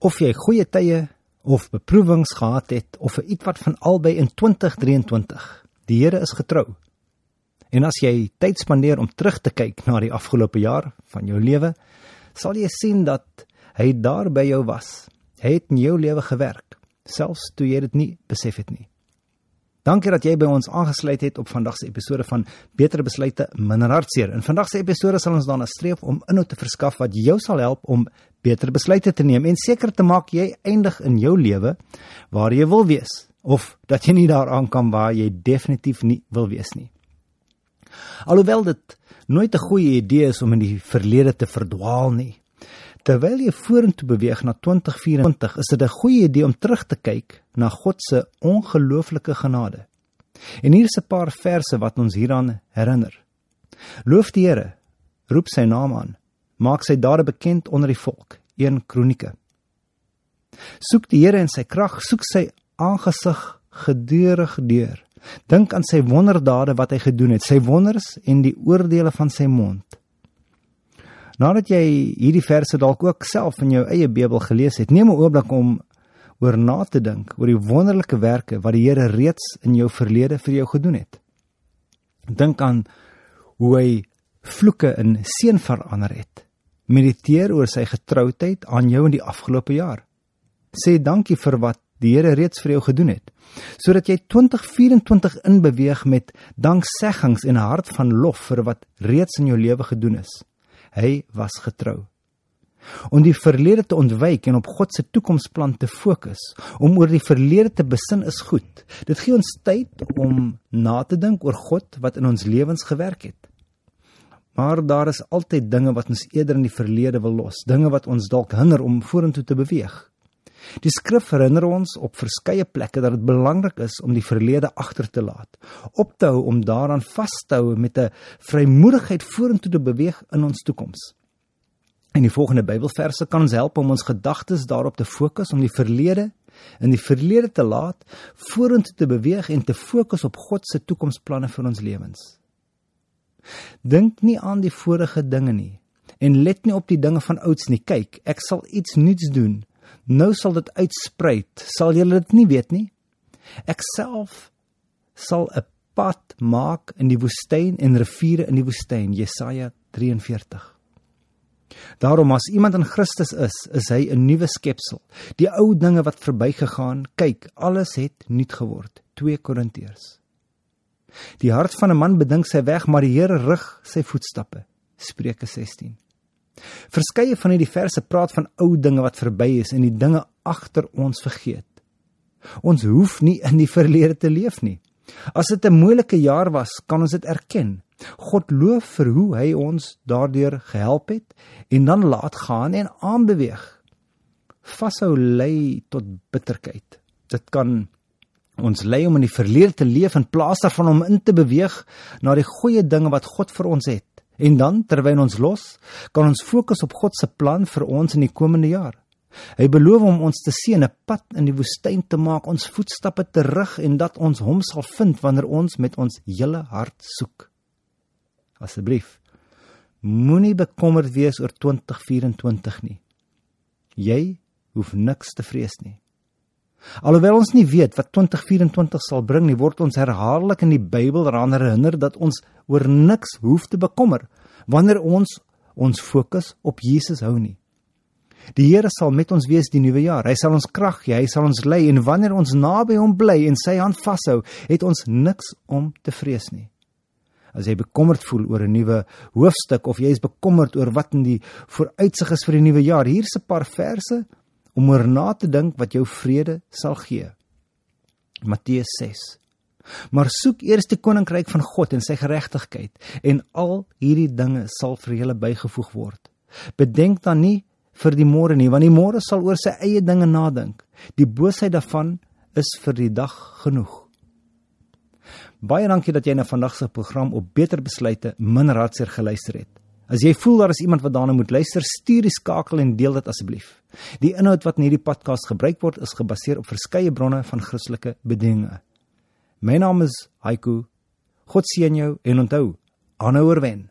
Of jy goeie tye of beproewings gehad het of vir ietwat van albei in 2023. Die Here is getrou. En as jy tyd spandeer om terug te kyk na die afgelope jaar van jou lewe, sal jy sien dat hy daar by jou was. Hy het in jou lewe gewerk, selfs toe jy dit nie besef het nie. Dankie dat jy by ons aangesluit het op vandag se episode van Beter Besluite Minder Hartseer. In vandag se episode sal ons daarna streef om inhoud te verskaf wat jou sal help om beter besluite te neem en seker te maak jy eindig in jou lewe waar jy wil wees of dat jy nie daar aankom waar jy definitief nie wil wees nie. Alhoewel dit nooit 'n goeie idee is om in die verlede te verdwaal nie. Terwyl jy vorentoe beweeg na 2024, is dit 'n goeie idee om terug te kyk na God se ongelooflike genade. En hier is 'n paar verse wat ons hieraan herinner. Loof die Here, roep sy naam aan, maak sy dade bekend onder die volk. 1 Kronieke. Soek die Here in sy krag, soek sy aangesig gedurig deur. Dink aan sy wonderdade wat hy gedoen het, sy wonders en die oordeele van sy mond. Nadat jy hierdie verse dalk ook self in jou eie Bybel gelees het, neem 'n oomblik om oor na te dink oor die wonderlike werke wat die Here reeds in jou verlede vir jou gedoen het. Dink aan hoe hy vloeke in seën verander het. Mediteer oor sy getroudheid aan jou in die afgelope jaar. Sê dankie vir wat die Here reeds vir jou gedoen het, sodat jy 2024 inbeweeg met dankseggings en 'n hart van lof vir wat reeds in jou lewe gedoen is. Hy was getrou. Om die verlede te ontwyk en op God se toekomsplan te fokus, om oor die verlede te besin is goed. Dit gee ons tyd om na te dink oor God wat in ons lewens gewerk het. Maar daar is altyd dinge wat ons eerder in die verlede wil los, dinge wat ons dalk hinder om vorentoe te beweeg. Die skrif herinner ons op verskeie plekke dat dit belangrik is om die verlede agter te laat, op te hou om daaraan vas te hou met 'n vrymoedigheid vorentoe te beweeg in ons toekoms. In die volgende Bybelverse kan ons help om ons gedagtes daarop te fokus om die verlede in die verlede te laat, vorentoe te beweeg en te fokus op God se toekomsplanne vir ons lewens. Dink nie aan die vorige dinge nie en let nie op die dinge van ouds nie. Kyk, ek sal iets nuuts doen Nou sal dit uitsprei. Sal julle dit nie weet nie? Ek self sal 'n pad maak in die woestyn en riviere in die woestyn. Jesaja 43. Daarom as iemand in Christus is, is hy 'n nuwe skepsel. Die ou dinge wat verbygegaan, kyk, alles het nuut geword. 2 Korintiërs. Die hart van 'n man bedink sy weg, maar die Here rig sy voetstappe. Spreuke 16. Verskeie van hierdie verse praat van ou dinge wat verby is en die dinge agter ons vergeet. Ons hoef nie in die verlede te leef nie. As dit 'n moeilike jaar was, kan ons dit erken. God loof vir hoe hy ons daardeur gehelp het en dan laat gaan en aanbeweeg. Vashou lei tot bitterheid. Dit kan ons lei om in die verlede te leef in plaas daarvan om in te beweeg na die goeie dinge wat God vir ons het. En dan terwyl ons los, kan ons fokus op God se plan vir ons in die komende jaar. Hy beloof om ons te seën 'n pad in die woestyn te maak, ons voetstappe te rig en dat ons hom sal vind wanneer ons met ons hele hart soek. Asseblief, moenie bekommerd wees oor 2024 nie. Jy hoef niks te vrees nie. Alhoewel ons nie weet wat 2024 sal bring nie, word ons herhaaldelik in die Bybel daaraan herinner dat ons oor niks hoef te bekommer wanneer ons ons fokus op Jesus hou nie. Die Here sal met ons wees die nuwe jaar. Hy sal ons krag gee, hy sal ons lei en wanneer ons naby hom bly en sy hand vashou, het ons niks om te vrees nie. As jy bekommerd voel oor 'n nuwe hoofstuk of jy is bekommerd oor wat in die vooruitsig is vir die nuwe jaar, hier's 'n paar verse om oor na te dink wat jou vrede sal gee. Matteus 6. Maar soek eers die koninkryk van God en sy geregtigheid en al hierdie dinge sal vir julle bygevoeg word. Bedenk dan nie vir die môre nie, want die môre sal oor sy eie dinge nadink. Die boosheid daarvan is vir die dag genoeg. Baie dankie dat jy na vandag se program op Beter Besluite min raadseer geluister het. As jy voel daar is iemand wat daarna moet luister, stuur die skakel en deel dit asseblief. Die inhoud wat in hierdie podcast gebruik word, is gebaseer op verskeie bronne van Christelike bedieninge. My naam is Haiku. God seën jou en onthou, aanhou oorwen.